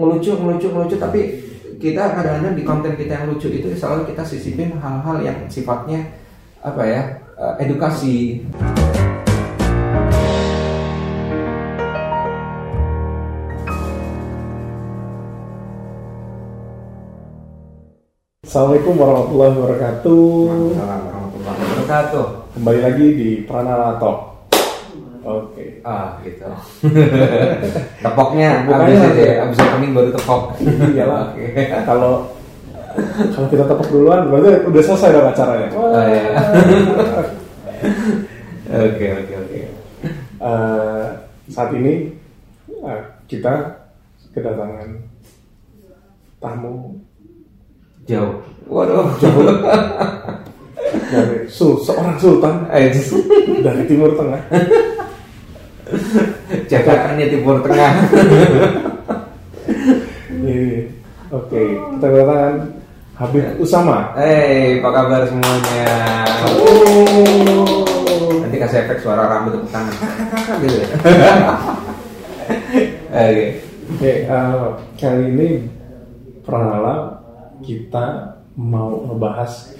ngelucu ngelucu ngelucu tapi kita kadang-kadang di konten kita yang lucu itu selalu kita sisipin hal-hal yang sifatnya apa ya eh, edukasi Assalamualaikum warahmatullahi wabarakatuh. Waalaikumsalam warahmatullahi wabarakatuh Kembali lagi di Pranala Talk. Oke. ah gitu tepoknya Bukannya abis nanti. aja abis opening baru tepok Iyalah. Oke. Kalau kalau kita tepuk duluan, berarti udah selesai dong acaranya. Oh, iya. oke oke oke Eh, saat ini eh, kita kedatangan tamu jauh waduh dari sul seorang sultan Eh, dari Timur Tengah. Jakartanya Timur Tengah. Ini, Oke, kita kedatangan Habib Usama. Hei, apa kabar semuanya? Nanti kasih efek suara rambut tepuk tangan. gitu ya. Oke. Oke, eh, kali ini Pranala kita mau ngebahas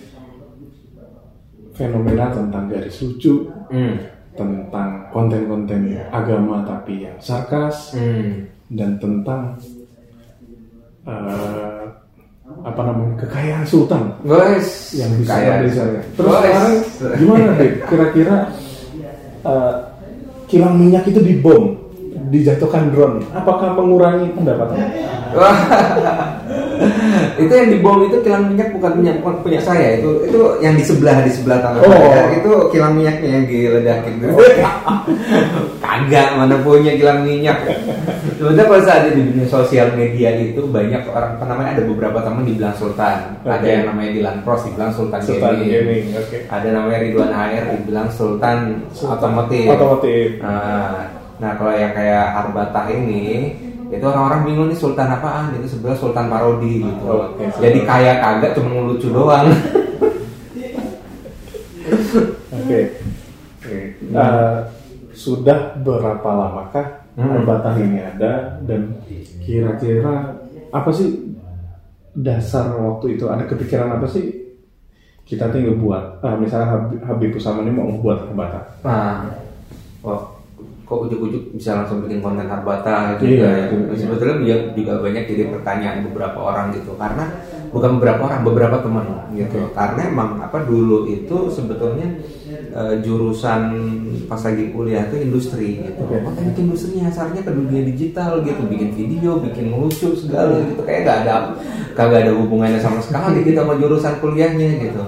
fenomena tentang garis lucu, Hmm. Tentang konten-konten agama tapi yang sarkas, Hmm. dan tentang eh, apa namanya kekayaan sultan Guys, yang bisa saya. Terus sekarang gimana deh? Kira-kira eh, kilang minyak itu dibom, dijatuhkan drone, apakah mengurangi pendapatan? Itu yang dibom itu kilang minyak bukan minyak bukan punya saya itu itu yang di sebelah di sebelah tanah Oh. saya itu kilang minyaknya yang diledakin kagak mana punya kilang minyak sebenarnya kalau saat di dunia sosial media itu banyak orang apa namanya ada beberapa teman dibilang sultan ada Oke. yang namanya Dilan Pros dibilang sultan, Sultan gaming. gaming, oke. ada namanya Ridwan HR dibilang sultan, otomotif Otomotif. Nah, nah kalau yang kayak Arbatah ini itu orang-orang bingung nih sultan apaan itu sebenarnya sultan parodi gitu. Oke, sultan. Jadi kaya kagak cuma ngelucu doang. Oke. Oke. Eh, sudah berapa lamakah Hmm. Al-Batah ini ada dan kira-kira apa sih dasar waktu itu ada kepikiran apa sih kita tinggal buat ah, misalnya Habib, Usama ini mau membuat Al-Batah Nah, wah, kok ujuk-ujuk bisa langsung bikin konten Arbata gitu Iya, ya. itu. Sebetulnya juga, juga banyak jadi pertanyaan beberapa orang gitu karena bukan beberapa orang, beberapa teman gitu. Oke. Karena emang apa dulu itu sebetulnya eh, jurusan pas lagi kuliah itu industri gitu. Oke. Makanya bikin industrinya asarnya ke dunia digital gitu, bikin video, bikin lucu segala gitu. Kayak nggak ada kagak ada hubungannya sama sekali gitu sama jurusan kuliahnya gitu.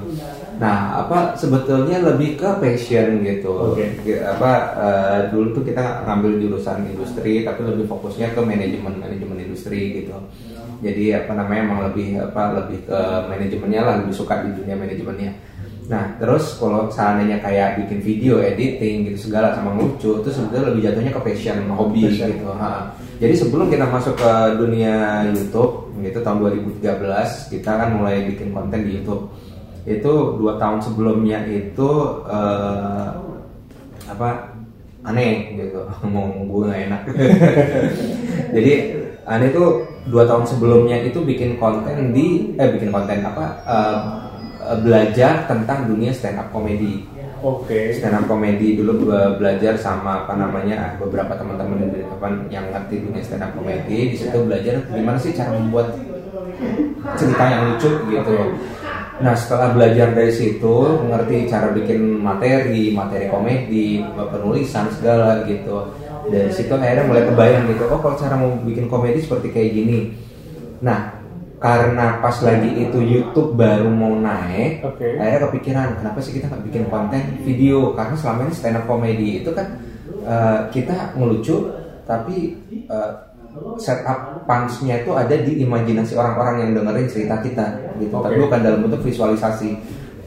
Nah, apa sebetulnya lebih ke passion gitu. Gitu, apa eh, dulu tuh kita ngambil jurusan industri tapi lebih fokusnya ke manajemen manajemen industri gitu. Jadi apa namanya emang lebih apa lebih ke manajemennya lah lebih suka di dunia manajemennya. Nah terus kalau seandainya kayak bikin video editing gitu segala sama lucu itu sebetulnya lebih jatuhnya ke passion hobi Passion. gitu. Ha. Jadi sebelum kita masuk ke dunia YouTube gitu tahun 2013 kita kan mulai bikin konten di YouTube itu dua tahun sebelumnya itu eh, apa aneh gitu. Ngomong gue nggak enak. Jadi aneh tuh dua tahun sebelumnya itu bikin konten di eh bikin konten apa eh, belajar tentang dunia stand up comedy oke. Stand up comedy dulu gue belajar sama apa namanya beberapa teman-teman di depan yang ngerti dunia stand up comedy di situ belajar gimana sih cara membuat cerita yang lucu gitu nah setelah belajar dari situ mengerti cara bikin materi materi komedi penulisan segala gitu. Dari situ akhirnya mulai kebayang gitu oh kalau cara mau bikin komedi seperti kayak gini. Nah karena pas lagi itu YouTube baru mau naik Oke. akhirnya kepikiran kenapa sih kita nggak bikin konten video? Karena selama ini stand up comedy itu kan eh, kita ngelucu tapi eh, setup punch-nya itu ada di imajinasi orang-orang yang dengerin cerita kita gitu Oke. tapi bukan dalam bentuk visualisasi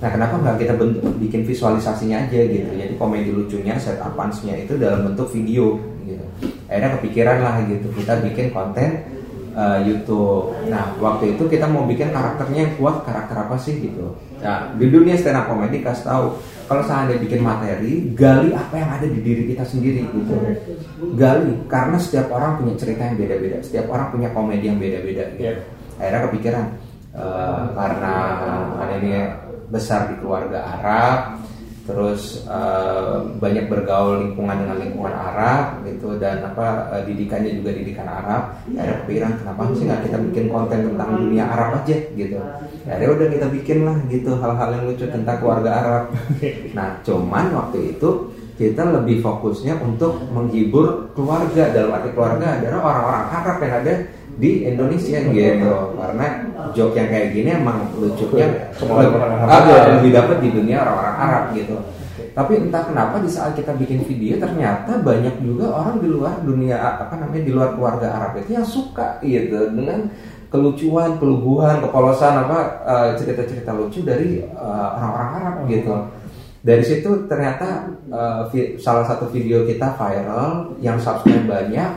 nah kenapa nggak kita bentuk, bikin visualisasinya aja gitu jadi komedi lucunya setup punch-nya itu dalam bentuk video gitu akhirnya kepikiran lah gitu kita bikin konten uh, YouTube. Nah, waktu itu kita mau bikin karakternya yang kuat, karakter apa sih gitu. Nah, di dunia stand up comedy kasih tahu kalau seandainya bikin materi, gali apa yang ada di diri kita sendiri gitu. Gali karena setiap orang punya cerita yang beda-beda, setiap orang punya komedi yang beda-beda gitu. Iya. Akhirnya kepikiran uh, karena ada ini besar di keluarga Arab, terus uh, banyak bergaul lingkungan dengan lingkungan Arab gitu dan apa uh, didikannya juga didikan Arab. Ya ada kepikiran kenapa sih nggak kita bikin konten tentang dunia Arab aja gitu. Ya udah kita bikin lah gitu hal-hal yang lucu tentang keluarga Arab. Nah cuman waktu itu kita lebih fokusnya untuk menghibur keluarga. Dalam arti keluarga adalah orang-orang Arab yang ada di Indonesia gitu. Karena joke yang kayak gini emang lucunya lebih dapat di dunia orang-orang Arab gitu. Tapi entah kenapa di saat kita bikin video ternyata banyak juga orang di luar dunia apa namanya di luar keluarga Arab itu yang suka gitu dengan kelucuan, keluguan, kepolosan apa eh, cerita-cerita lucu dari eh, orang-orang Arab gitu. Dari situ ternyata vi- salah satu video kita viral yang subscribe banyak,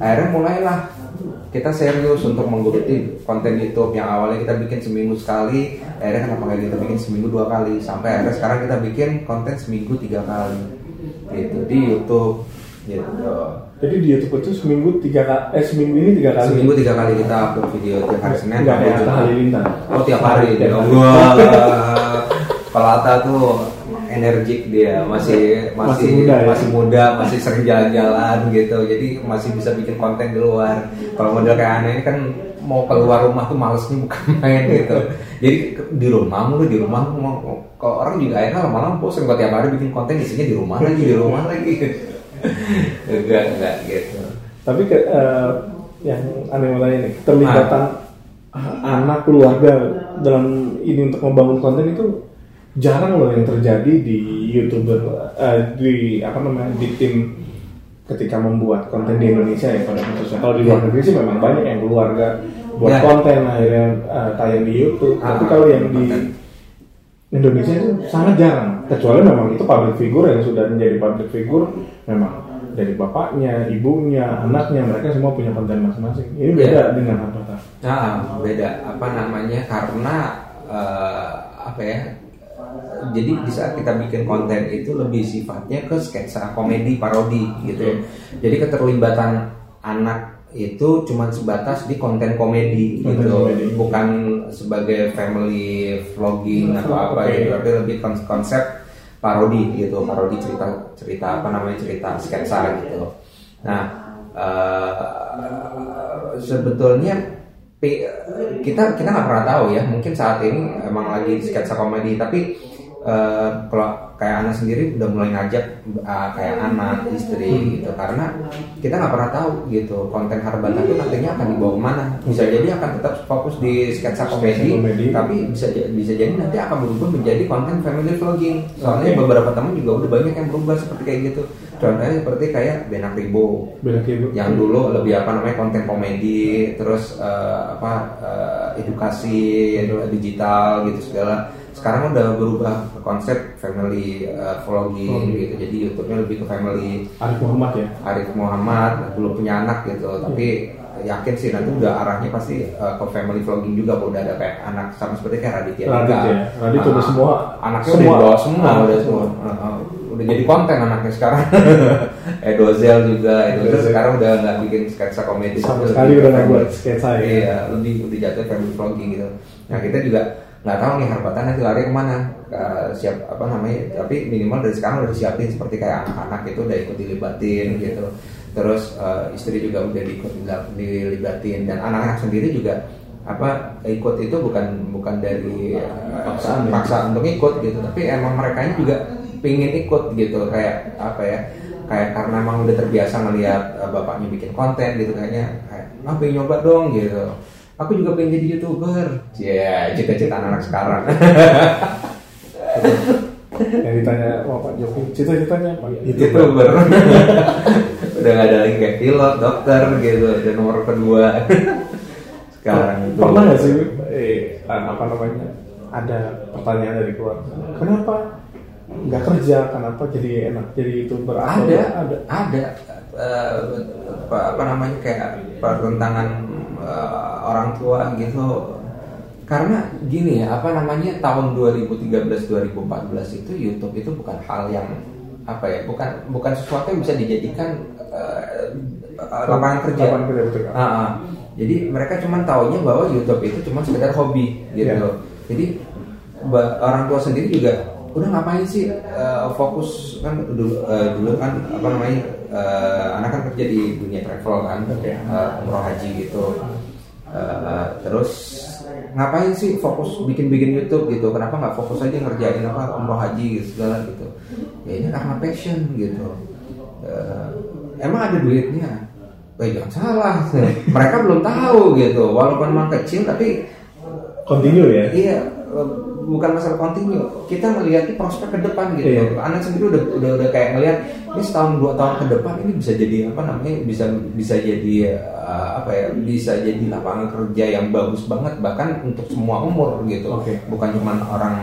akhirnya mulailah kita serius untuk menggeluti konten YouTube yang awalnya kita bikin seminggu sekali, akhirnya kenapa nggak kita bikin seminggu dua kali, sampai akhirnya sekarang kita bikin konten seminggu tiga kali, gitu di YouTube, gitu. Jadi di YouTube itu seminggu tiga kali, eh seminggu ini tiga kali. Seminggu tiga kali kita upload video tiap hari Senin Enggak Jumat. Halilintar. Oh tiap hari Tiap dia. hari. Kalau Atta tuh energik dia masih Masih masih muda ya? masih muda masih sering jalan-jalan gitu. Jadi masih bisa bikin konten di luar. Kalau model kayak aneh kan mau keluar rumah tuh malesnya bukan main gitu. Jadi di rumah mulu di rumah mau kalau orang juga akhirnya lama-lama bosan kalau tiap hari bikin konten isinya di rumah lagi di rumah lagi. Enggak enggak gitu. Tapi ke, eh, yang aneh mau tanya nih, keterlibatan anak keluarga dalam ini untuk membangun konten itu jarang loh yang terjadi di youtuber eh, di apa namanya di tim ketika membuat konten di Indonesia ya pada khususnya kalau di luar negeri sih memang banyak yang keluarga buat Ya. konten akhirnya eh, tayang di YouTube tapi Ah, kalau yang di. Indonesia itu sangat jarang kecuali memang itu public figure yang sudah menjadi public figure memang dari bapaknya, ibunya, anaknya mereka semua punya konten masing-masing. Ini beda dengan Harbata. Nah, beda apa namanya karena eh, apa ya? Jadi di saat kita bikin konten itu lebih sifatnya ke sketsa komedi parodi gitu. ya. Jadi keterlibatan anak itu cuma sebatas di konten komedi Konten gitu, komedi. bukan sebagai family vlogging atau apa Oke. gitu, tapi lebih kon- konsep parodi gitu, parodi cerita cerita apa namanya cerita sketsa gitu. Nah, eh, sebetulnya kita kita nggak pernah tahu ya mungkin saat ini emang lagi sketsa komedi tapi eh, kalau kayak anak sendiri udah mulai ngajak eh, kayak anak istri gitu. Karena kita nggak pernah tahu gitu konten Harbata itu nantinya akan dibawa ke mana. Bisa jadi akan tetap fokus di sketsa komedi, komedi. tapi bisa bisa jadi nanti akan berubah menjadi konten family vlogging. Soalnya Oke. beberapa teman juga udah banyak yang berubah seperti kayak gitu. Contohnya seperti kayak Benak Ribo kayak gitu. yang dulu lebih apa namanya konten komedi terus eh, apa eh, edukasi digital gitu segala sekarang udah berubah ke konsep family eh, vlogging Vlogging. gitu jadi YouTube-nya lebih ke family Arif Muhammad ya. Arif Muhammad belum punya anak gitu tapi yakin sih nanti udah arahnya pasti eh, ke family vlogging juga udah ada kayak anak sama seperti kayak Raditya Radit Dika. ya. Radit Ah, udah semua anaknya semua. udah dibawa semua Ah, udah semua Ah, ah. udah jadi konten anaknya sekarang Edozel juga Edozel sekarang udah nggak bikin sketsa komedi Sama sekali udah nggak buat sketsa ya. iya lebih lebih jatuh family vlogging gitu nah kita juga nggak tahu nih harapan nanti lari ke mana. Ke- siap apa namanya tapi minimal dari sekarang udah disiapin seperti kayak anak-anak itu udah ikut dilibatin gitu. Terus eh, istri juga udah diikut dilab- dilibatin dan anak-anak sendiri juga apa ikut itu bukan bukan dari eh, Paksaan paksa untuk ikut gitu. Tapi emang mereka ini juga pingin ikut gitu kayak apa ya kayak karena emang udah terbiasa ngelihat eh, bapaknya bikin konten gitu kayaknya kayak ah pengen nyoba dong gitu aku juga pengen jadi youtuber. Ya cita-cita anak sekarang. Yang ditanya sama Pak Jokowi, cita-citanya apa? youtuber. Udah gak ada lagi kayak pilot dokter gitu. Dan nomor kedua. Sekarang itu. Pernah nggak sih eh, apa namanya? Ada pertanyaan dari keluarga. Kenapa nggak kerja? Kenapa jadi enak jadi youtuber? Ada. ada? Ada Eh, apa, apa namanya kayak pertentangan uh, orang tua gitu karena gini ya apa namanya tahun 2013 2014 itu YouTube itu bukan hal yang apa ya bukan bukan sesuatu yang bisa dijadikan uh, lapangan kerja. Lapangan kerja, betul. Ah, ah. Jadi mereka cuma taunya bahwa YouTube itu cuma sekedar hobi gitu. Iya. Jadi orang tua sendiri juga udah ngapain sih uh, fokus kan dulu uh, dulu kan apa namanya uh, anak kan kerja di dunia travel kan uh, umroh haji gitu. Uh, terus ngapain sih fokus bikin-bikin YouTube gitu? Kenapa nggak fokus aja ngerjain apa umroh haji gitu segala gitu? Ya ini karena passion gitu. Uh, emang ada duitnya? Eh jangan salah. Mereka belum tahu gitu. Walaupun memang kecil tapi Continue ya. Iya, bukan masalah kontinu. Kita melihat prospek ke depan gitu. Iya. Anak sendiri udah udah udah kayak ngelihat ini setahun dua tahun ke depan ini bisa jadi apa namanya bisa bisa jadi eh, apa ya bisa jadi lapangan kerja yang bagus banget bahkan untuk semua umur gitu. Oke. Bukan cuma orang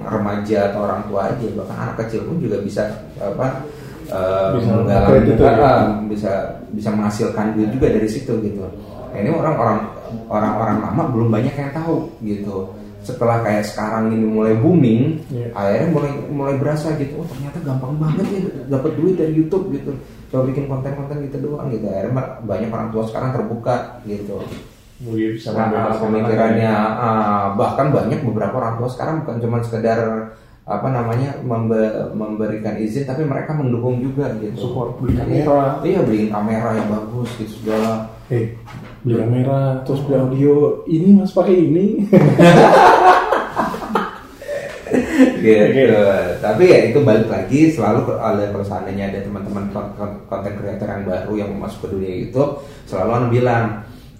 remaja atau orang tua aja, bahkan anak kecil pun juga bisa apa eh, Bisa menggalang kredit ya. Ah, bisa bisa menghasilkan duit juga dari situ gitu. Nah, ini orang-orang orang-orang lama belum banyak yang tahu gitu. Setelah kayak sekarang ini mulai booming, Iya. akhirnya mulai mulai berasa gitu. Oh ternyata gampang banget ya dapat duit dari YouTube gitu. Coba bikin konten-konten gitu doang gitu. Akhirnya banyak orang tua sekarang terbuka gitu. Bisa Nah, pemikirannya anaknya. ah, bahkan banyak beberapa orang tua sekarang bukan cuma sekedar apa namanya membe- memberikan izin tapi mereka mendukung juga gitu Support, beli Iya, kamera. iya beliin kamera yang bagus gitu segala Eh, beli kamera, terus beli audio. Ini mas pakai ini. gitu. Tapi ya itu balik lagi selalu kalau seandainya ada teman-teman kon- kon- konten creator yang baru yang mau masuk ke dunia YouTube, selalu Anu bilang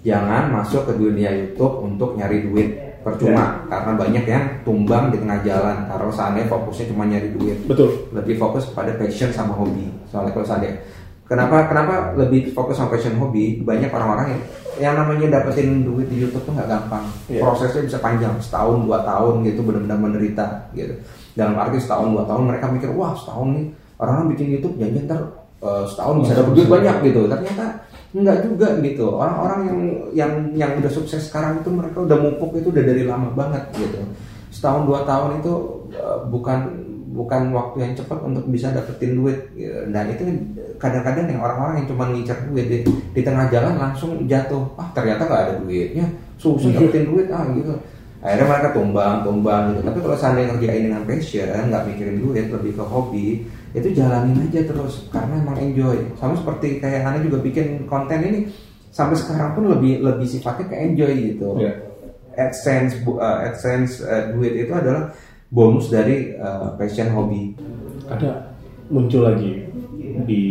jangan masuk ke dunia YouTube untuk nyari duit percuma karena banyak yang tumbang di tengah jalan. Karena seandainya fokusnya cuma nyari duit. Betul. lebih fokus pada passion sama hobi. Soalnya kalau seandainya kenapa kenapa lebih fokus sama passion hobi? Banyak orang-orang yang yang namanya dapetin duit di YouTube tuh nggak gampang. Iya. prosesnya bisa panjang setahun dua tahun gitu benar-benar menderita gitu. Dalam arti setahun dua tahun mereka mikir wah setahun nih. Orang-orang bikin YouTube jangan ntar eh, setahun bisa dapet duit banyak gitu. Ternyata enggak juga gitu. Orang-orang yang yang yang udah sukses sekarang itu mereka udah mupuk itu udah dari lama banget gitu. Setahun dua tahun itu eh, bukan bukan waktu yang cepat untuk bisa dapetin duit gitu. dan itu kadang-kadang yang orang-orang yang cuma ngincer duit di, di tengah jalan langsung jatuh. Ah ternyata nggak ada duitnya. Susah dapetin duit ah gitu. Akhirnya mereka tumbang tumbang gitu. Tapi kalau seandainya ngerjain dengan passion nggak mikirin duit lebih ke hobi itu jalanin aja terus karena emang enjoy sama seperti kayak Anda juga bikin konten ini sampai sekarang pun lebih lebih sifatnya ke enjoy gitu Iya. AdSense uh, AdSense uh, duit itu adalah bonus dari uh, passion hobi Ada muncul lagi di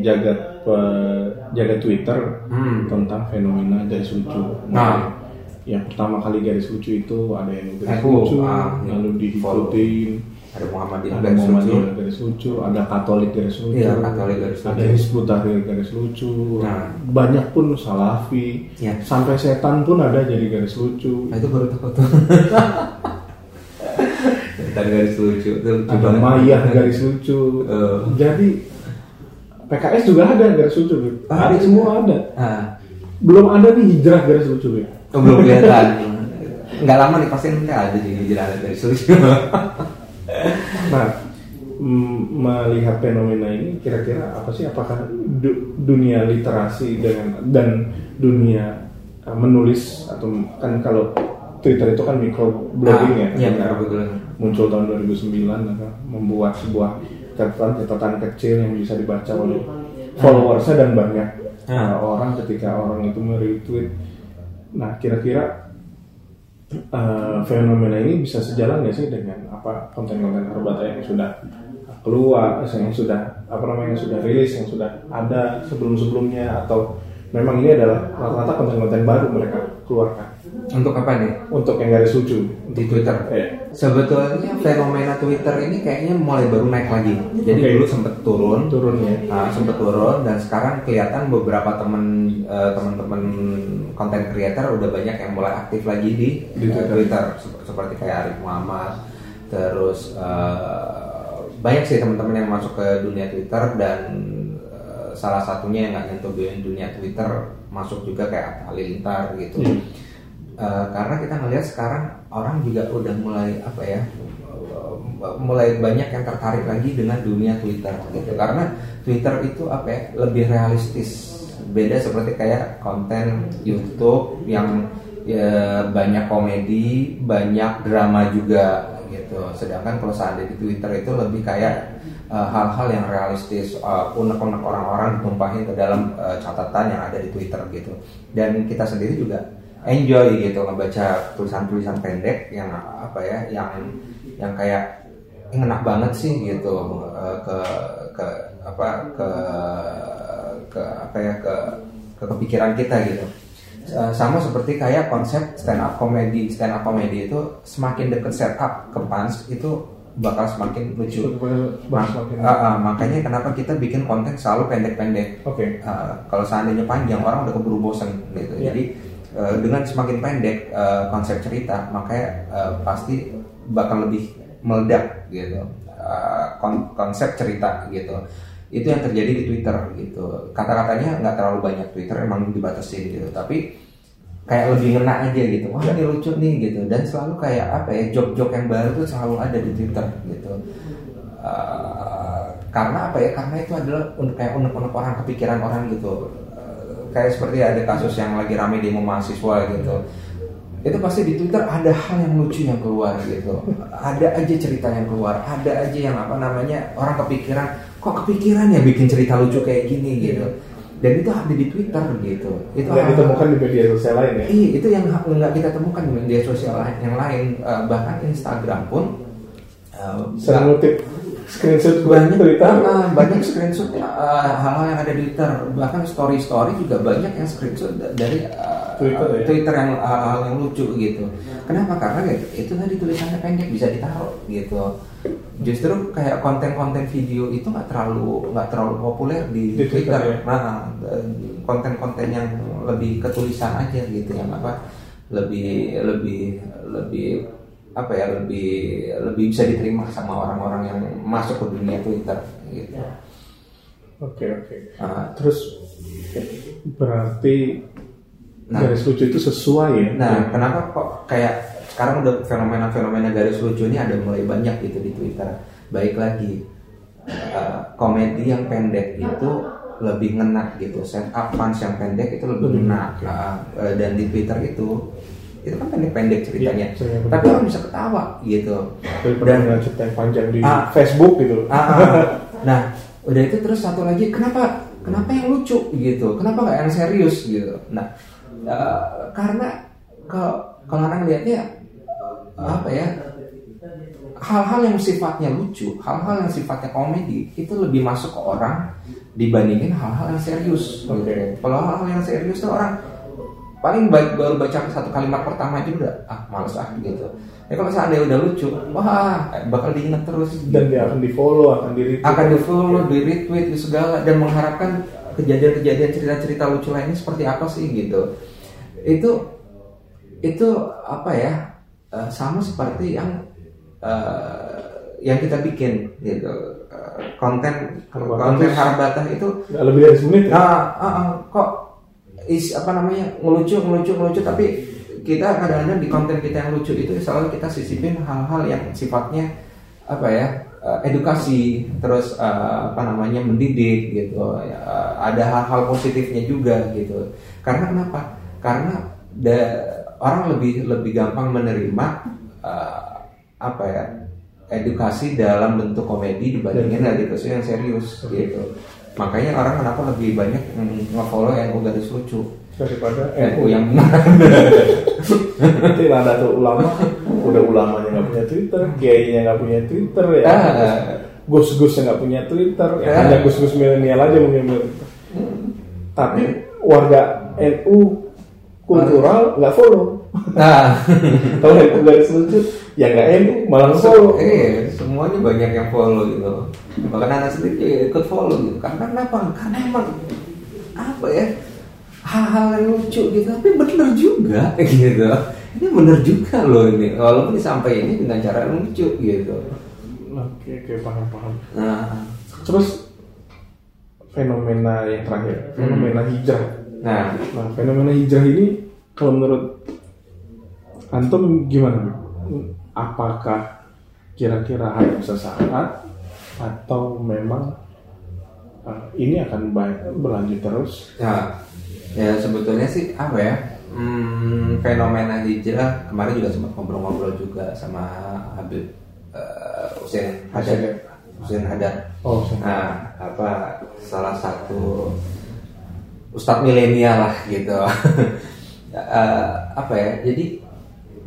jagat jagat Twitter Hmm. tentang fenomena garis lucu. Nah. yang pertama kali garis lucu itu ada yang garis Aku, lucu, ah, lalu diikutin ada Muhammadin ada garis lucu Muhammadiyah garis lucu, ada Katolik garis lucu, Iya, Katolik garis lucu. ada Hizbut Tahrir garis lucu, Nah. banyak pun Salafi, Ya. sampai setan pun ada jadi garis lucu. nah itu baru tahu tuh dan garis lucu itu lucu ada banget. Maya garis lucu. Eh. Jadi PKS juga ada garis lucu, Bib. Ah, ada semua ada. ah Belum ada nih hijrah garis lucu, oh, belum kelihatan nggak lama nih pasti nanti ada di hijrah garis lucu Nah, melihat fenomena ini kira-kira apa sih apakah du- dunia literasi dengan dan dunia uh, menulis atau kan kalau Twitter itu kan microblogging ya, Ah, iya, ketika microblogging. muncul tahun 2009 apa, membuat sebuah catatan-catatan kecil yang bisa dibaca oleh followersnya dan banyak Ah. uh, orang ketika orang itu meretweet. Nah, kira-kira uh, fenomena ini bisa sejalan nggak sih dengan apa konten-konten Herbata yang sudah keluar, yang sudah apa namanya yang sudah rilis, yang sudah ada sebelum-sebelumnya atau memang ini adalah rata-rata konten-konten baru mereka keluarkan untuk apa nih untuk yang garis lucu di Twitter Eh, sebetulnya fenomena Twitter ini kayaknya mulai baru naik lagi jadi Oke. dulu sempet turun turun ya. Nah, sempat turun dan sekarang kelihatan beberapa temen eh, teman-teman konten creator udah banyak yang mulai aktif lagi di, Di eh, Twitter. Twitter Sep- seperti kayak Arif Muhammad terus eh, banyak sih teman-teman yang masuk ke dunia Twitter dan eh, salah satunya yang nggak nyentuh dunia Twitter masuk juga kayak Atta Halilintar gitu. Iya. Eh, karena kita ngelihat sekarang orang juga udah mulai apa ya mulai banyak yang tertarik lagi dengan dunia Twitter gitu. Karena Twitter itu apa ya lebih realistis. Beda seperti kayak konten YouTube yang ya, banyak komedi banyak drama juga gitu. Sedangkan kalau seandainya di Twitter itu lebih kayak eh, hal-hal yang realistis. Eh, unek-unek orang-orang ditumpahin ke dalam eh, catatan yang ada di Twitter gitu. Dan kita sendiri juga enjoy gitu ngebaca tulisan-tulisan pendek yang apa ya yang yang kayak "Ini enak banget sih gitu eh, ke ke apa ke ke apa ya ke ke kepikiran kita gitu Eh, sama seperti kayak konsep stand up comedy stand up comedy itu semakin deket setup ke punch itu bakal semakin lucu Ma- ah, ah, makanya kenapa kita bikin konten selalu pendek-pendek Oke. Uh, kalau seandainya panjang orang udah keburu bosen gitu. Iya. Jadi uh, dengan semakin pendek uh, konsep cerita, makanya uh, pasti bakal lebih meledak gitu uh, kon- konsep cerita gitu. Itu yang terjadi di Twitter gitu. Kata-katanya nggak terlalu banyak Twitter emang dibatasin gitu, tapi kayak lebih ngena aja gitu. Wah ini lucu nih gitu. Dan selalu kayak apa ya jok-jok yang baru tuh selalu ada di Twitter gitu. Uh, karena apa ya? Karena itu adalah kayak unek-unek orang kepikiran orang gitu. Uh, kayak seperti ada kasus yang lagi rame demo mahasiswa gitu. Itu pasti di Twitter ada hal yang lucu yang keluar gitu. Ada aja cerita yang keluar. Ada aja yang apa namanya orang kepikiran. Kok kepikiran ya bikin cerita lucu kayak gini gitu. Dan itu ada di Twitter gitu. Itu hal- ditemukan di media sosial lain ya. Iya, itu yang nggak kita temukan di media sosial lain- yang lain. Eh, bahkan Instagram pun eh, Sering ngutip screenshot banyak Twitter. ah, banyak screenshot eh, hal-hal yang ada di Twitter. Bahkan story-story juga banyak yang screenshot da- dari eh, Twitter ya? Twitter yang hal-hal yang lucu gitu. Kenapa? Karena ya, itu tadi tulisannya pendek bisa ditaruh gitu. Justru kayak konten-konten video itu nggak terlalu nggak terlalu populer di, Di Twitter, Twitter. ya? Nah, konten-konten yang lebih ketulisan aja gitu yang apa lebih lebih lebih apa ya lebih lebih bisa diterima sama orang-orang yang masuk ke dunia Twitter gitu. Oke oke. Nah, Terus berarti Nah. garis lucu itu sesuai ya? Nah, kenapa kok kayak sekarang udah fenomena-fenomena garis lucu ini ada mulai banyak gitu di Twitter. Baik lagi eh, komedi yang pendek itu lebih ngena gitu. Set up punch yang pendek itu lebih Lebih ngena. oke. Eh, eh, dan di Twitter itu itu kan pendek-pendek ceritanya. Iya, saya benar. Tapi orang bisa ketawa gitu. Dan dengan cerita yang panjang di Ah. Facebook gitu. Ah, ah. nah, udah itu terus satu lagi, kenapa kenapa yang lucu gitu? Kenapa nggak yang serius gitu? Nah, eh, karena kalau kalau orang lihatnya apa ya? Hal-hal yang sifatnya lucu, hal-hal yang sifatnya komedi itu lebih masuk ke orang dibandingin hal-hal yang serius. Gitu. Kalau hal-hal yang serius tuh orang paling baik baru baca satu kalimat pertama aja udah ah males ah gitu. Ya kalau seandainya udah lucu, wah bakal diingat terus. Dan dia akan di follow, akan di retweet. akan di follow, di retweet, di segala dan mengharapkan kejadian-kejadian cerita-cerita lucu lainnya seperti apa sih gitu. Itu itu apa ya eh, sama seperti yang eh, yang kita bikin gitu Eh, konten konten terus. harabatah itu lebih dari semenit ya? Nah, ah, ah, kok is apa namanya ngelucu ngelucu ngelucu tapi kita kadang-kadang di konten kita yang lucu itu selalu kita sisipin hal-hal yang sifatnya apa ya eh, edukasi terus eh, apa namanya mendidik gitu Ya, eh, ada hal-hal positifnya juga gitu. Karena kenapa? Karena da- orang lebih lebih gampang menerima eh, apa ya edukasi dalam bentuk komedi dibandingin edukasi yang serius gitu makanya orang kenapa lebih banyak nge-follow NU garis lucu Daripada NU NU yang Nanti ada tuh ulama, udah ulamanya nggak punya Twitter, kiainya nggak punya Twitter ya. Ah. Gus-gusnya nggak punya Twitter, ya Ah. hanya gus-gus milenial aja mungkin punya Twitter. Tapi warga NU kultural nggak follow. nah Kalau NU garis lucu, ya nggak NU malah follow. eh semuanya banyak yang follow gitu bahkan anak sendiri juga ikut follow gitu. Karena kenapa? Karena emang apa ya? Hal-hal yang lucu gitu. Tapi bener juga gitu. Ini bener juga loh ini. Walaupun disampaikan dengan cara yang lucu gitu. Oke, oke paham paham. nah. Terus fenomena yang terakhir, fenomena hijrah. Nah, Nah, fenomena hijrah ini kalau menurut antum gimana? Apakah kira-kira hanya sesaat atau memang uh, ini akan baik berlanjut terus? ya, ya sebetulnya sih apa ya? Hmm, fenomena hijrah kemarin juga sempat ngobrol-ngobrol juga sama Habib eh, Hussein Hadar. Hussein Hadar. Oh, Nah, apa salah satu ustadz milenial lah gitu. Eh, apa ya? Jadi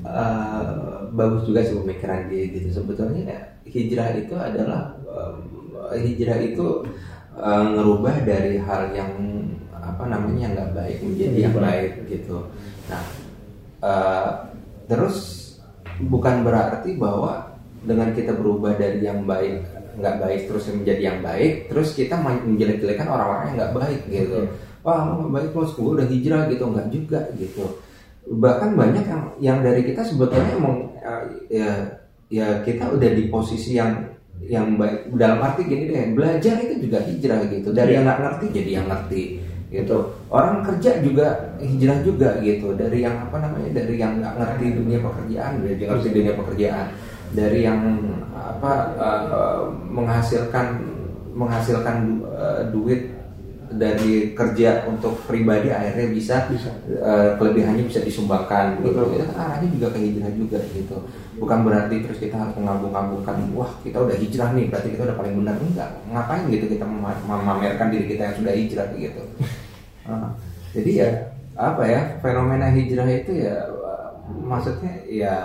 eh, bagus juga sih pemikiran dia gitu. Sebetulnya ya, hijrah itu adalah hijrah itu eh, ngerubah dari hal yang apa namanya yang nggak baik menjadi yang baik gitu. Nah, eh, terus bukan berarti bahwa dengan kita berubah dari yang baik nggak baik terus menjadi yang baik terus kita menjelek-jelekan orang-orang yang nggak baik gitu. Wah lo nggak baik gue udah hijrah gitu. Nggak juga gitu. Bahkan banyak yang yang dari kita sebetulnya emang eh, ya ya kita udah di posisi yang yang baik. Dalam arti gini deh belajar itu juga hijrah gitu. Dari yang nggak ngerti jadi yang ngerti gitu. Orang kerja juga hijrah juga gitu. Dari yang apa namanya dari yang nggak ngerti dunia pekerjaan jadi ngerti dunia pekerjaan. Dari yang apa eh, menghasilkan menghasilkan eh, duit dari kerja untuk pribadi akhirnya bisa, Bisa. eh, kelebihannya bisa disumbangkan gitu Betul. itu kan arahnya juga ke hijrah juga gitu bukan berarti terus kita harus mengambung-ambungkan wah kita udah hijrah nih berarti kita udah paling benar enggak ngapain gitu kita mema- memamerkan diri kita yang sudah hijrah gitu Ah, jadi ya apa ya fenomena hijrah itu ya maksudnya ya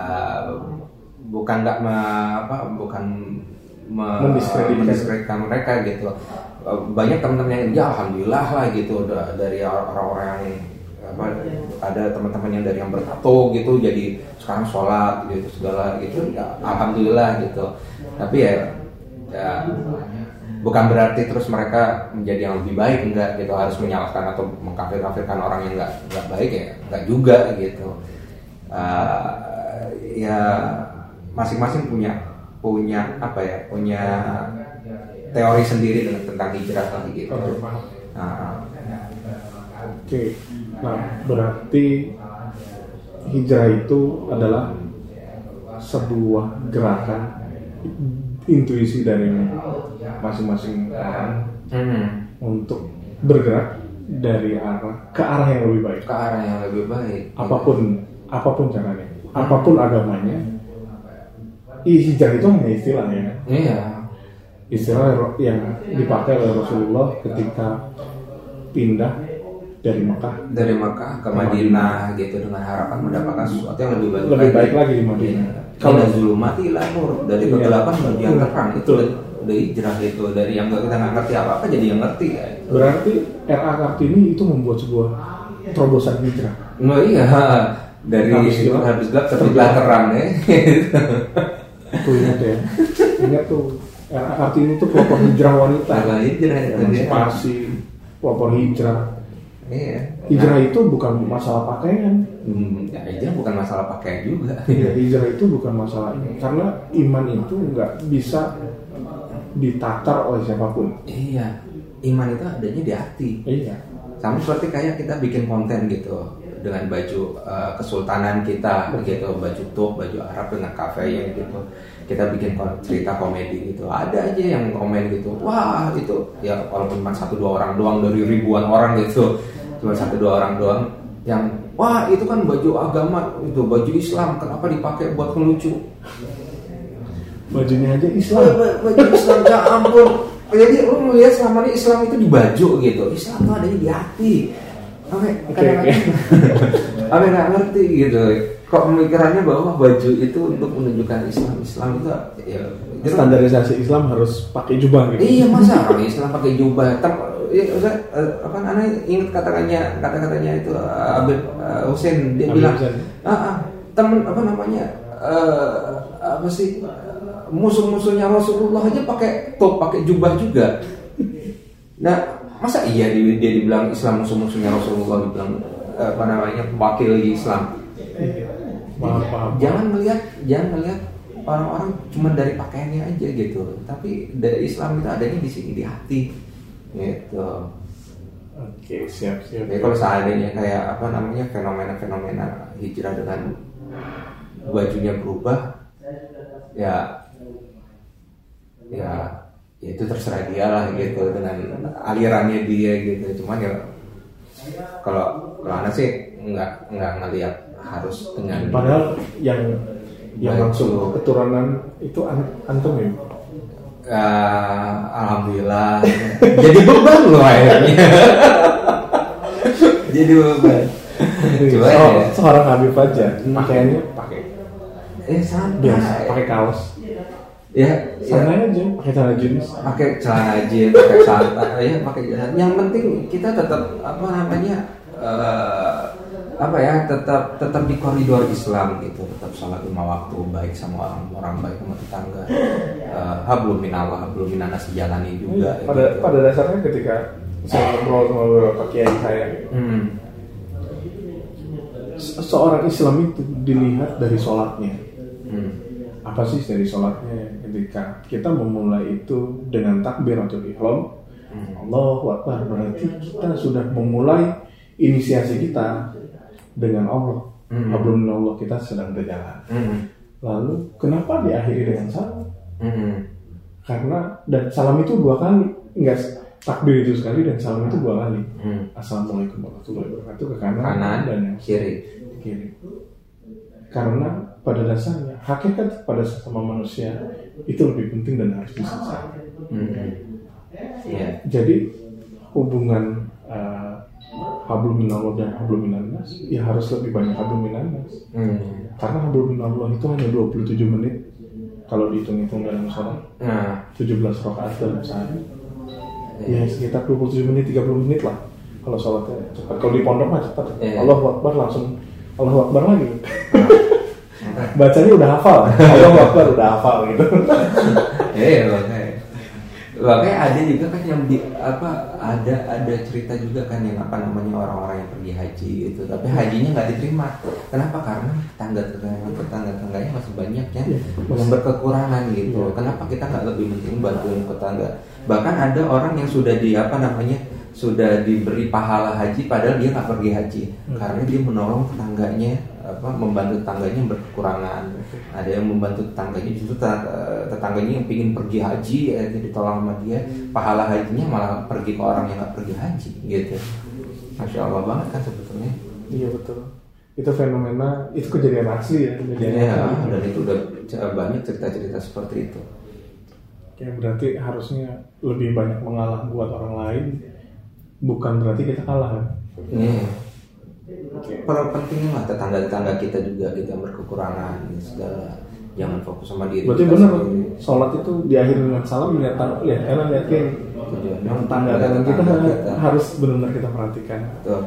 bukan nggak apa bukan me- Mendiskreditkan. mereka gitu banyak teman-teman yang ya alhamdulillah lah gitu da- dari orang-orang yang apa ada teman-teman yang dari yang bertato gitu jadi sekarang sholat gitu segala gitu ya, alhamdulillah gitu. Tapi ya, ya bukan berarti terus mereka menjadi yang lebih baik enggak gitu. Harus menyalahkan atau mengkafir-kafirkan orang yang enggak enggak baik ya enggak juga gitu. Eh, ya masing-masing punya punya apa ya punya teori sendiri tentang hijrah lah gitu. Nah, Oke, nah berarti hijrah itu adalah sebuah gerakan intuisi dari masing-masing orang hmm, untuk bergerak dari arah ke arah yang lebih baik. ke arah yang lebih baik. Apa pun apa pun caranya, apa pun agamanya, hijrah itu hanya istilah ya. iya Istilah yang dipakai oleh Rasulullah ketika pindah dari Mekah. Dari Makkah ke Madinah gitu dengan harapan mendapatkan sesuatu yang lebih baik lebih baik lagi di Madinah. kalau Kalau zulumati lah nur. Dari Iya. kegelapan menuju yang Betul. terang itu udah hijrah gitu. Dari yang kita nggak ngerti apa apa jadi yang ngerti ya. Berarti RA Kartini itu membuat sebuah terobosan hijrah. Nah iya. Dari Habis gelap, habis gelap? terbitlah terang ya. Tuh ingat ya, ingat tuh Kartini itu pelopor hijrah wanita, Nah, hijrah itu emansipasi, pelopor hijrah. Iya. Hijrah itu bukan masalah pakaian, Hmm, ya, hijrah bukan masalah pakaian juga. Ya, hijrah itu bukan masalah ini, karena iman itu nggak bisa ditatar oleh siapa pun. iya. Iman itu adanya di hati. Iya. Sama seperti kayak kita bikin konten gitu dengan baju eh, kesultanan kita gitu, baju tuk, baju Arab dengan kafe yang gitu. Kita bikin cerita komedi gitu. Ada aja yang komen gitu. Wah, itu ya walaupun cuma satu dua orang doang dari ribuan orang gitu. Cuma satu dua orang doang yang wah itu kan baju agama itu baju Islam kenapa dipakai buat ngelucu Bajunya aja Islam. ba- baju Islam ya ampun jadi lu melihat selama ini Islam itu di baju gitu Islam tuh adanya di hati Oke, Oke, kadang-kadang Oke, nggak ngerti gitu kok pemikirannya bahwa baju itu untuk menunjukkan Islam Islam itu ya itu- Standarisasi Islam harus pakai jubah gitu. Iya masa orang Islam pakai jubah? Tem, iya, Ustaz, eh, apa aneh ingat kata-katanya kata-katanya itu eh, Habib eh, Hussein dia Habib bilang, Hussein. ah, ah, temen apa namanya eh, apa sih musuh-musuhnya Rasulullah aja pakai top pakai jubah juga. Nah masa iya dia, dia dibilang Islam musuh-musuhnya Rasulullah dibilang eh, apa namanya wakil Islam? Paham, paham. jangan melihat jangan melihat orang-orang cuma dari pakaiannya aja gitu. Tapi dari Islam itu adanya di sini di hati. Gitu. Oke siap siap. Jadi kalau seandainya kayak apa namanya fenomena-fenomena hijrah dengan bajunya berubah, ya ya ya itu terserah dia lah gitu dengan alirannya dia gitu. Cuman ya kalau kalau anak sih nggak nggak ngelihat harus dengan padahal yang yang langsung keturunan itu an antum ya? Eh, alhamdulillah. Jadi beban loh akhirnya. Jadi beban. Coba Oh, ya. seorang Habib aja pakaiannya pakai eh santai biasa pakai kaos ya ya. Santai aja. Pakai celana jeans. Pakai celana jeans pakai santai. Ya pakai yang penting kita tetap apa namanya eh, apa ya tetap tetap di koridor Islam gitu. Tetap sholat lima waktu baik sama orang orang baik sama tetangga. Uh, hablum minallah hablum minanas dijalani juga pada gitu. pada dasarnya ketika saya ngobrol sama beberapa kiai saya. Hmm. se- seorang Islam itu dilihat dari sholatnya. Hmm. apa sih dari sholatnya ketika kita memulai itu dengan takbiratul ihram Hmm. Allahu Akbar berarti kita sudah memulai inisiasi kita dengan Allah Hmm. Allah kita sedang berjalan Hmm. lalu kenapa diakhiri dengan salam Hmm. karena dan salam itu dua kali enggak takbir itu sekali dan salam itu dua kali Hmm. Assalamualaikum warahmatullahi wabarakatuh ke kanan, kanan dan yang kiri kiri karena pada dasarnya hakikat pada sesama manusia itu lebih penting dan harus diselesaikan Hmm. Iya. jadi hubungan uh, hablum minallah dan hablum minannas ya harus lebih banyak hablum minannas Hmm. karena hablum minallah itu hanya 27 menit kalau dihitung-hitung dalam sholat Nah, 17 rakaat dalam sehari iya. ya sekitar 27 menit 30 menit lah kalau sholatnya cepat kalau di pondok mah cepat Iya. Allah Akbar langsung Allah Akbar lagi. Nah, bacanya udah hafal. Allah Akbar udah hafal gitu. Iya makanya. Makanya ada juga kan yang di, apa ada ada cerita juga kan yang apa namanya orang-orang yang pergi haji gitu tapi hajinya nggak diterima. Kenapa? Karena tetangga tetangga tetangga tetangganya masih banyak yang yang berkekurangan gitu. Kenapa kita nggak lebih penting bantuin tetangga? Bahkan ada orang yang sudah di apa namanya sudah diberi pahala haji padahal dia nggak pergi haji. Karena dia menolong tetangganya apa membantu tetangganya yang berkekurangan. Ada yang membantu tetangganya justru eh, tetangganya yang ingin pergi haji ya, ditolong sama dia. Pahala hajinya malah pergi ke orang yang nggak pergi haji gitu. Masya allah banget kan sebetulnya. Iya betul. Itu fenomena itu kejadian asli ya kejadian ya asli. dan itu udah banyak cerita-cerita seperti itu. Ya berarti harusnya lebih banyak mengalah buat orang lain bukan berarti kita kalah kan Iya. Perlu pentingnya lah tetangga-tetangga kita juga kita yang berkekurangan gitu, segala jangan fokus sama diri berarti kita benar sholat itu diakhiri dengan salam lihat tang- lihat kanan lihat yang tangga melihat kita tetangga kita. harus benar-benar kita perhatikan Tuh.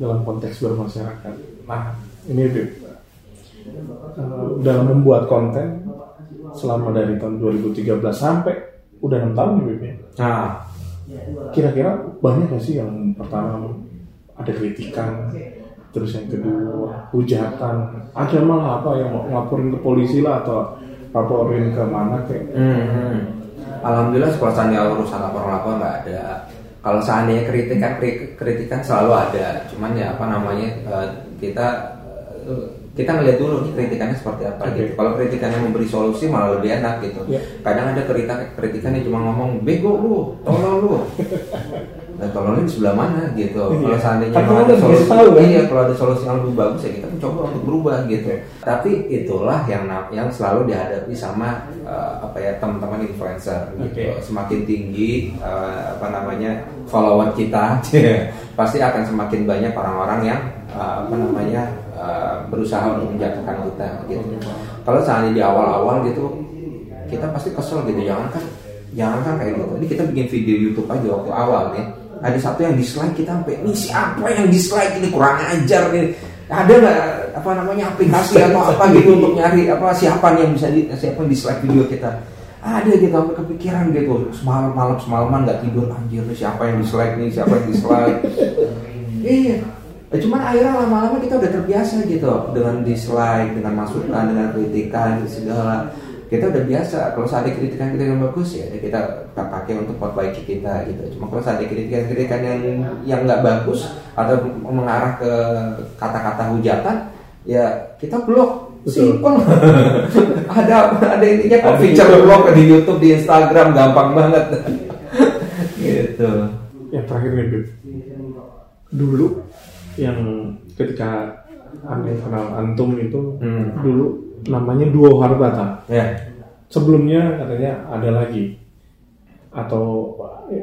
dalam konteks bermasyarakat. Nah, ini Bib. Eh, dalam membuat konten selama dari tahun 2013 sampai udah enam tahun nih Bib ya. Nah, Kira-kira banyak gak sih yang pertama ada kritikan, terus yang kedua hujatan, ada malah apa yang mau ngelaporin ke polisi lah atau laporin ke mana kayak hmm. alhamdulillah kalau seandainya urusan lapor-lapor nggak ada. Kalau seandainya kritikan kri- kritikan selalu ada. Cuman ya apa namanya eh, kita eh, kita ngeliat dulu nih kritikannya seperti apa Oke. gitu. Kalau kritikannya memberi solusi malah lebih enak gitu. Iya. Kadang ada kritikan kritikan yang cuma ngomong bego lu, tolong lu. Nah, tolongnya di sebelah mana gitu. Kalau Iya. seandainya Kan kamu ada solusi, tahu, kan? iya kalau ada solusi yang lebih bagus ya kita mencoba untuk berubah gitu. Tapi itulah yang yang selalu dihadapi sama eh, apa ya teman-teman influencer gitu. Semakin tinggi eh, apa namanya follower kita, pasti akan semakin banyak orang-orang yang eh, apa namanya eh, berusaha untuk menjatuhkan kita gitu. Kalau seandainya di awal-awal gitu kita pasti kesel gitu. Jangan kan jangan kan kayak gitu. Ini kita bikin video YouTube aja waktu awal nih. Ada satu yang dislike kita sampai ini siapa yang dislike ini? Kurang ajar nih. Ada nggak apa namanya aplikasi atau apa gitu untuk nyari apa siapa yang bisa di, siapa yang dislike video kita? Ada gitu sampai kepikiran gitu. Semalam malam semalaman nggak tidur. Anjir nih siapa yang dislike nih? Siapa yang dislike? Iya Eh, cuman akhirnya lama-lama kita udah terbiasa gitu dengan dislike, dengan masukan, dengan kritikan segala. kita udah biasa kalau ada kritikan kritikan yang bagus ya kita kita pakai untuk perbaiki kita gitu. Cuma kalau ada kritikan kritikan yang yang nggak bagus atau mengarah ke kata-kata hujatan ya kita blok. Simple ada ada ininya kok feature blog di YouTube di Instagram gampang banget. Gitu. Yang terakhir nih dulu yang ketika aneh kenal antum itu Hmm. dulu namanya duo harbata. Ya. Sebelumnya katanya ada lagi. Atau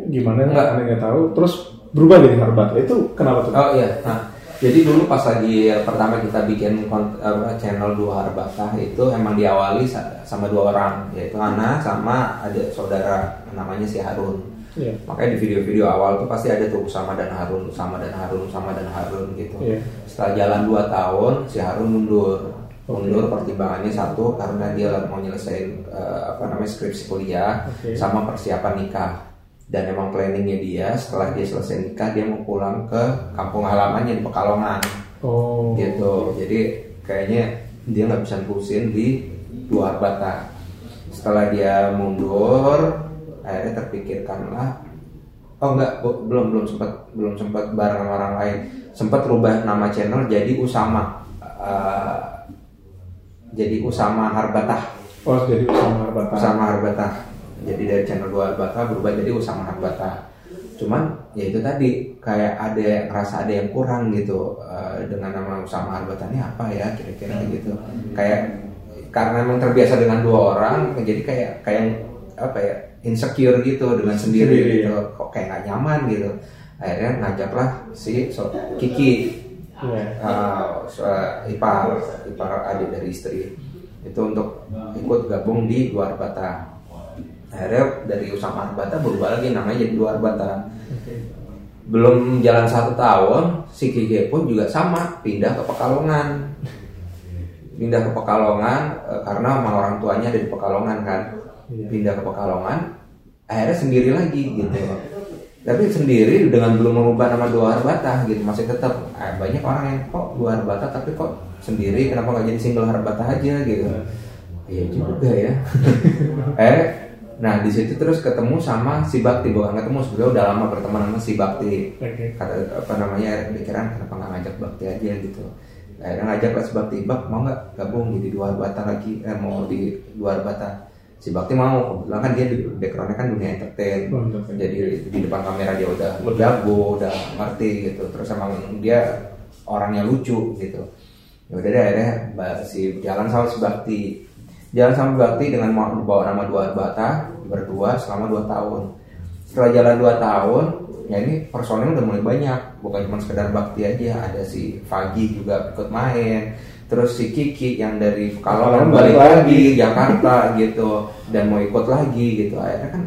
gimana Enggak. aneh nggak tahu. Terus berubah jadi harbata. Itu kenapa tuh? Oh iya, nah jadi dulu pas lagi eh, pertama kita bikin channel dua Harbata itu emang diawali sa- sama dua orang. Yaitu Ana sama ada saudara. Namanya si Harun. Iya. Makanya di video-video awal tuh pasti ada tuh Usama dan Harun, Usama dan Harun, Usama dan Harun gitu. Iya. Setelah jalan 2 tahun si Harun mundur. Oke. Mundur pertimbangannya satu karena dia lagi mau nyelesain eh, apa namanya skripsi kuliah Oke. sama persiapan nikah. Dan emang planningnya dia setelah dia selesai nikah dia mau pulang ke kampung halamannya di Pekalongan oh gitu. Jadi kayaknya dia nggak bisa terusin di dua Arbata. Setelah dia mundur, akhirnya terpikirkanlah oh enggak bu- belum belum sempat belum sempat bareng orang lain. Sempat rubah nama channel jadi Usama Eh, jadi Usama Harbatah. Oh jadi sama harbata Usama Harbatah. Jadi dari channel dua Harbatah berubah jadi Usama Harbatah. Cuman ya itu tadi kayak ada rasa ada yang kurang gitu eh, dengan nama Usama Harbatah ini apa ya kira-kira gitu. Kayak karena memang terbiasa dengan dua orang jadi kayak kayak apa ya insecure gitu dengan sendiri, Sendiri, gitu. Kok kayak nggak nyaman gitu. Akhirnya ngajaklah si so- Kiki. Iya. uh, so- uh, ipar ipar adik dari istri. Itu untuk ikut gabung di luar bata. Akhirnya dari Usama Arbata berubah lagi namanya jadi luar bata. Belum jalan satu tahun si Kiki pun juga sama pindah ke Pekalongan. Pindah ke Pekalongan eh, karena emang orang tuanya ada di Pekalongan kan Iya. pindah ke Pekalongan akhirnya sendiri lagi gitu. Tapi sendiri dengan belum mengubah nama dua Harbata gitu. Masih tetap eh, banyak orang yang kok dua Harbata tapi kok sendiri? Kenapa nggak jadi single Harbata aja? Gitu. Iya. Juga ya. Eh nah di situ terus ketemu sama si Bakti. Bukan ketemu sebenarnya udah lama berteman sama si Bakti. Kata apa namanya pikiran kenapa nggak ngajak Bakti aja? Gitu. Akhirnya ngajak lah si Bakti Bak mau nggak gabung jadi dua Harbata lagi? Eh, mau di dua Harbata si Bakti mau kebetulan kan dia di backgroundnya kan dunia entertain. Oh, jadi di depan kamera dia udah jago udah ngerti gitu. Terus emang dia orangnya lucu gitu. Ya udah deh akhirnya si jalan sama si Bakti. Jalan sama Bakti dengan mau bawa nama dua Bata berdua selama dua tahun. Setelah jalan dua tahun ya ini personel udah mulai banyak. Bukan cuma sekedar Bakti aja ada si Fagi juga ikut main terus si Kiki yang dari Pekalongan balik balik lagi Jakarta gitu dan mau ikut lagi gitu. Akhirnya kan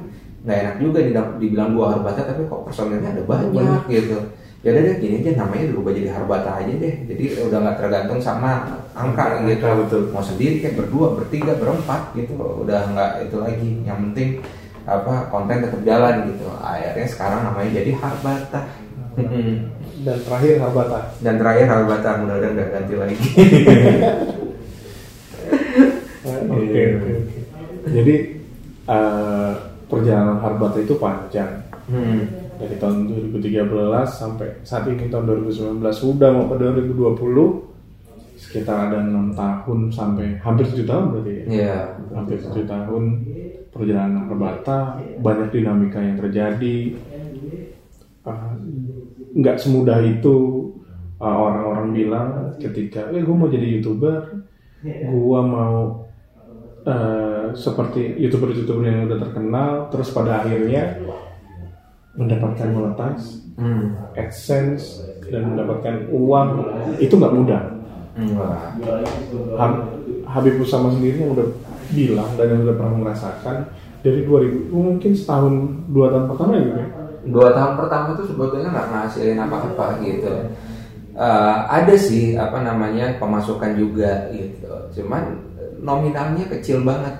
nggak enak juga dibilang, dua Harbata tapi kok personilnya ada banyak gitu. Ya udah deh gini aja namanya dirubah jadi Harbata aja deh. Jadi udah nggak tergantung sama angka gitu. betul. mau sendiri kayak berdua bertiga berempat gitu udah nggak itu lagi. Yang penting apa konten tetap jalan gitu. Akhirnya sekarang namanya jadi Harbata dan terakhir harbata dan terakhir Harbata mudah-mudahan nggak ganti lagi Oke Iya. oke oke. Jadi eh, perjalanan Harbata itu panjang Hmm. dari tahun 2013 sampai saat ini tahun 2019 sudah mau ke 2020 sekitar ada enam tahun sampai hampir tujuh tahun berarti ya. Iya. Hampir tujuh tahun perjalanan Harbata banyak dinamika yang terjadi. Ah, nggak semudah itu ah, orang-orang bilang ketika eh gue mau jadi youtuber gue mau eh, seperti youtuber-youtuber yang udah terkenal terus pada akhirnya mendapatkan monetize Hmm. adsense dan mendapatkan uang itu nggak mudah. Hab- Habib Usama sendiri yang udah bilang dan yang udah pernah merasakan dari 2000 mungkin setahun dua tahun pertama gitu ya dua tahun pertama tuh sebetulnya nggak ngasilin apa-apa gitu. Eh, ada sih apa namanya pemasukan juga gitu. Cuman nominalnya kecil banget.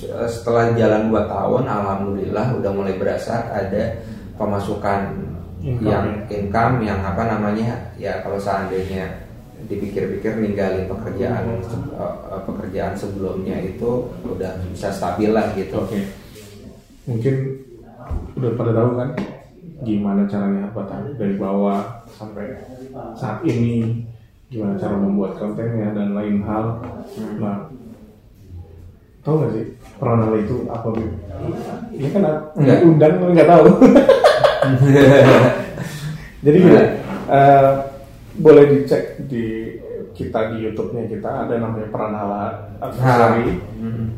Eh, setelah jalan dua tahun alhamdulillah udah mulai berasa ada pemasukan Income, yang income yang apa namanya ya kalau seandainya dipikir-pikir ninggalin pekerjaan se- eh, pekerjaan sebelumnya itu udah bisa stabil lah gitu. Oke. Mungkin udah pada tahu kan gimana caranya Arbata dari bawah sampai saat ini gimana cara membuat kontennya dan lain hal. Nah, tahu nggak sih Pranala itu apa? Bib? Ini kan nggak undang tapi nggak tahu. Jadi gini, eh, boleh dicek di kita di YouTube-nya kita ada namanya Pranala Adversary. Hmm.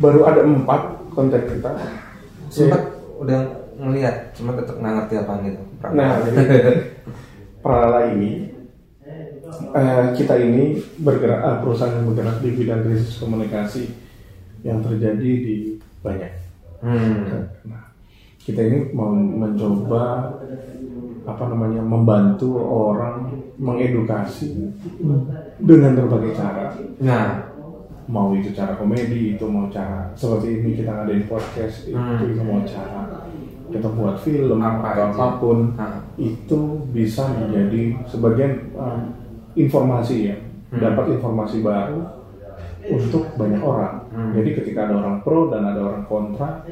Baru ada empat konten kita. sempat udah ngelihat cuma tetap nggak ngerti apa gitu Nah, jadi Pranala ini eh, kita ini bergerak eh, perusahaan yang bergerak di bidang krisis komunikasi yang terjadi di banyak. hmm. Nah, kita ini mau mencoba apa namanya membantu orang mengedukasi dengan berbagai cara. nah Mau itu cara komedi, itu mau cara seperti ini kita ngadain podcast, itu Hmm. itu mau cara kita buat film Apa atau aja. apa pun Nah. itu bisa menjadi sebagian um, informasi ya Hmm. dapat informasi baru untuk banyak orang Hmm. jadi ketika ada orang pro dan ada orang kontra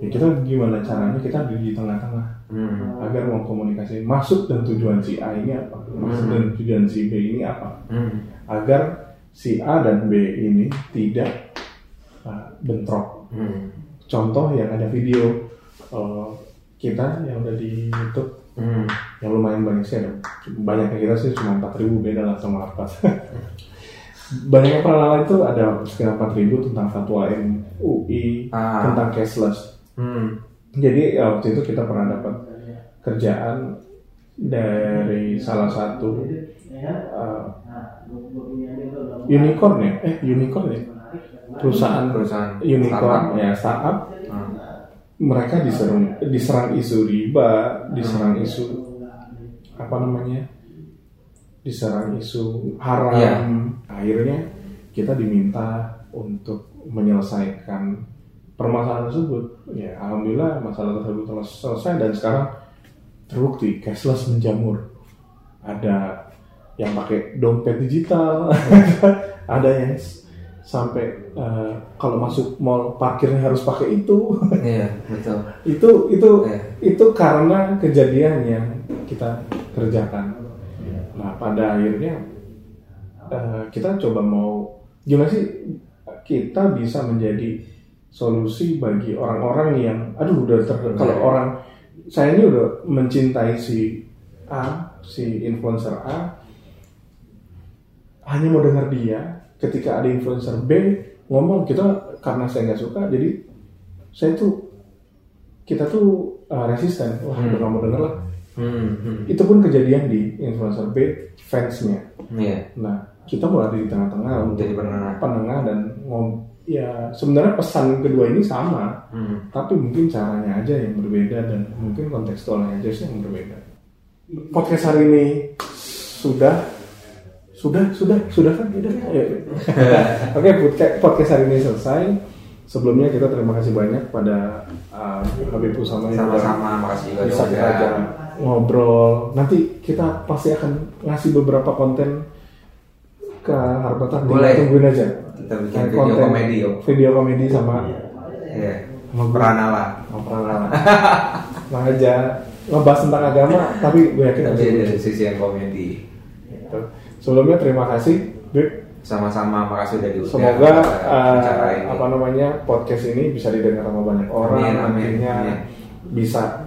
ya kita gimana caranya kita di tengah-tengah hmm. agar mau komunikasi masuk dan tujuan si A ini apa masuk Hmm. dan tujuan si B ini apa Hmm. agar si A dan B ini tidak uh, bentrok Hmm. contoh yang ada video uh, kita yang ada di YouTube Hmm. yang lumayan banyak sih ada banyaknya kita sih cuma 4000 beda lah sama Arpas banyaknya pranala itu ada sekitar 4000 tentang fatwa MUI Ah. tentang cashless Hmm. jadi ya, waktu itu kita pernah dapat kerjaan dari salah satu uh, unicorn ya eh unicorn ya perusahaan Perusahaan unicorn startup. ya startup Hmm. mereka diserang diserang isu riba, diserang isu apa namanya, diserang isu haram. Iya. Akhirnya kita diminta untuk menyelesaikan permasalahan tersebut. Ya, alhamdulillah masalah tersebut telah selesai dan sekarang terbukti cashless menjamur. Ada yang pakai dompet digital, ada yang sampai eh, kalau masuk mall parkirnya harus pakai itu. Iya betul. itu itu Iya. itu karena kejadian yang kita kerjakan. Nah pada akhirnya eh, kita coba mau gimana sih kita bisa menjadi solusi bagi orang-orang yang aduh udah ter kalau orang saya ini udah mencintai si A si influencer A hanya mau dengar dia ketika ada influencer B ngomong kita karena saya nggak suka jadi saya tuh kita tuh uh, resisten wah Hmm. nggak mau denger lah Hmm. Hmm. itu pun kejadian di influencer B fansnya Iya. nah kita mulai di tengah-tengah untuk penengah. penengah dan ngom ya sebenarnya pesan kedua ini sama Hmm. tapi mungkin caranya aja yang berbeda dan mungkin kontekstualnya aja sih yang berbeda podcast hari ini sudah sudah sudah sudah kan sudah Ya. oke podcast- podcast hari ini selesai sebelumnya kita terima kasih banyak pada uh, Habib Usama yang Sama-sama. Makasih juga bisa kita ajak ngobrol nanti kita pasti akan ngasih beberapa konten ke Harbatan Boleh. tungguin aja Kita bikin video konten- komedi yuk. video komedi sama Iya. sama ngobrol lah Nah aja ngebahas tentang agama tapi gue yakin Tapi lucu. sisi yang komedi. Gitu. Sebelumnya terima kasih Bib Sama-sama. Makasih udah diundang. semoga uh, ini. apa namanya podcast ini bisa didengar sama banyak orang Amin, amin, amin. bisa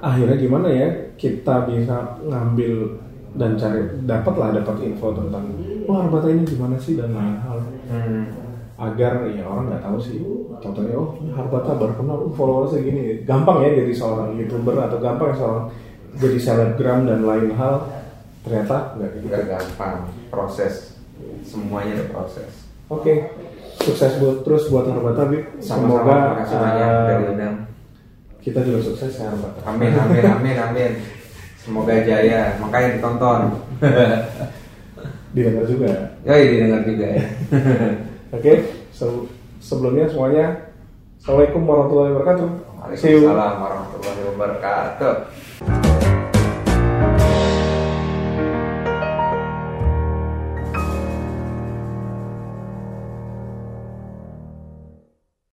akhirnya gimana ya kita bisa ngambil dan cari dapatlah dapat info tentang wah Arbata ini gimana sih dan lain hal Hmm. agar ya orang nggak tahu sih contohnya oh Harbata baru kenal oh, followersnya gini gampang ya jadi seorang youtuber atau gampang ya seorang jadi selebgram dan lain hal ternyata nggak gitu Gak gampang. Proses. Semuanya ada proses. oke sukses buat terus buat Harbata Bib Sama-sama. semoga banyak uh, kita juga sukses ya Harbata Amin, amin, amin, amin. Semoga jaya. Makanya ditonton. didengar juga Yoi, didengar juga ya. oke se- sebelumnya semuanya Assalamualaikum warahmatullahi wabarakatuh. Waalaikumsalam warahmatullahi wabarakatuh.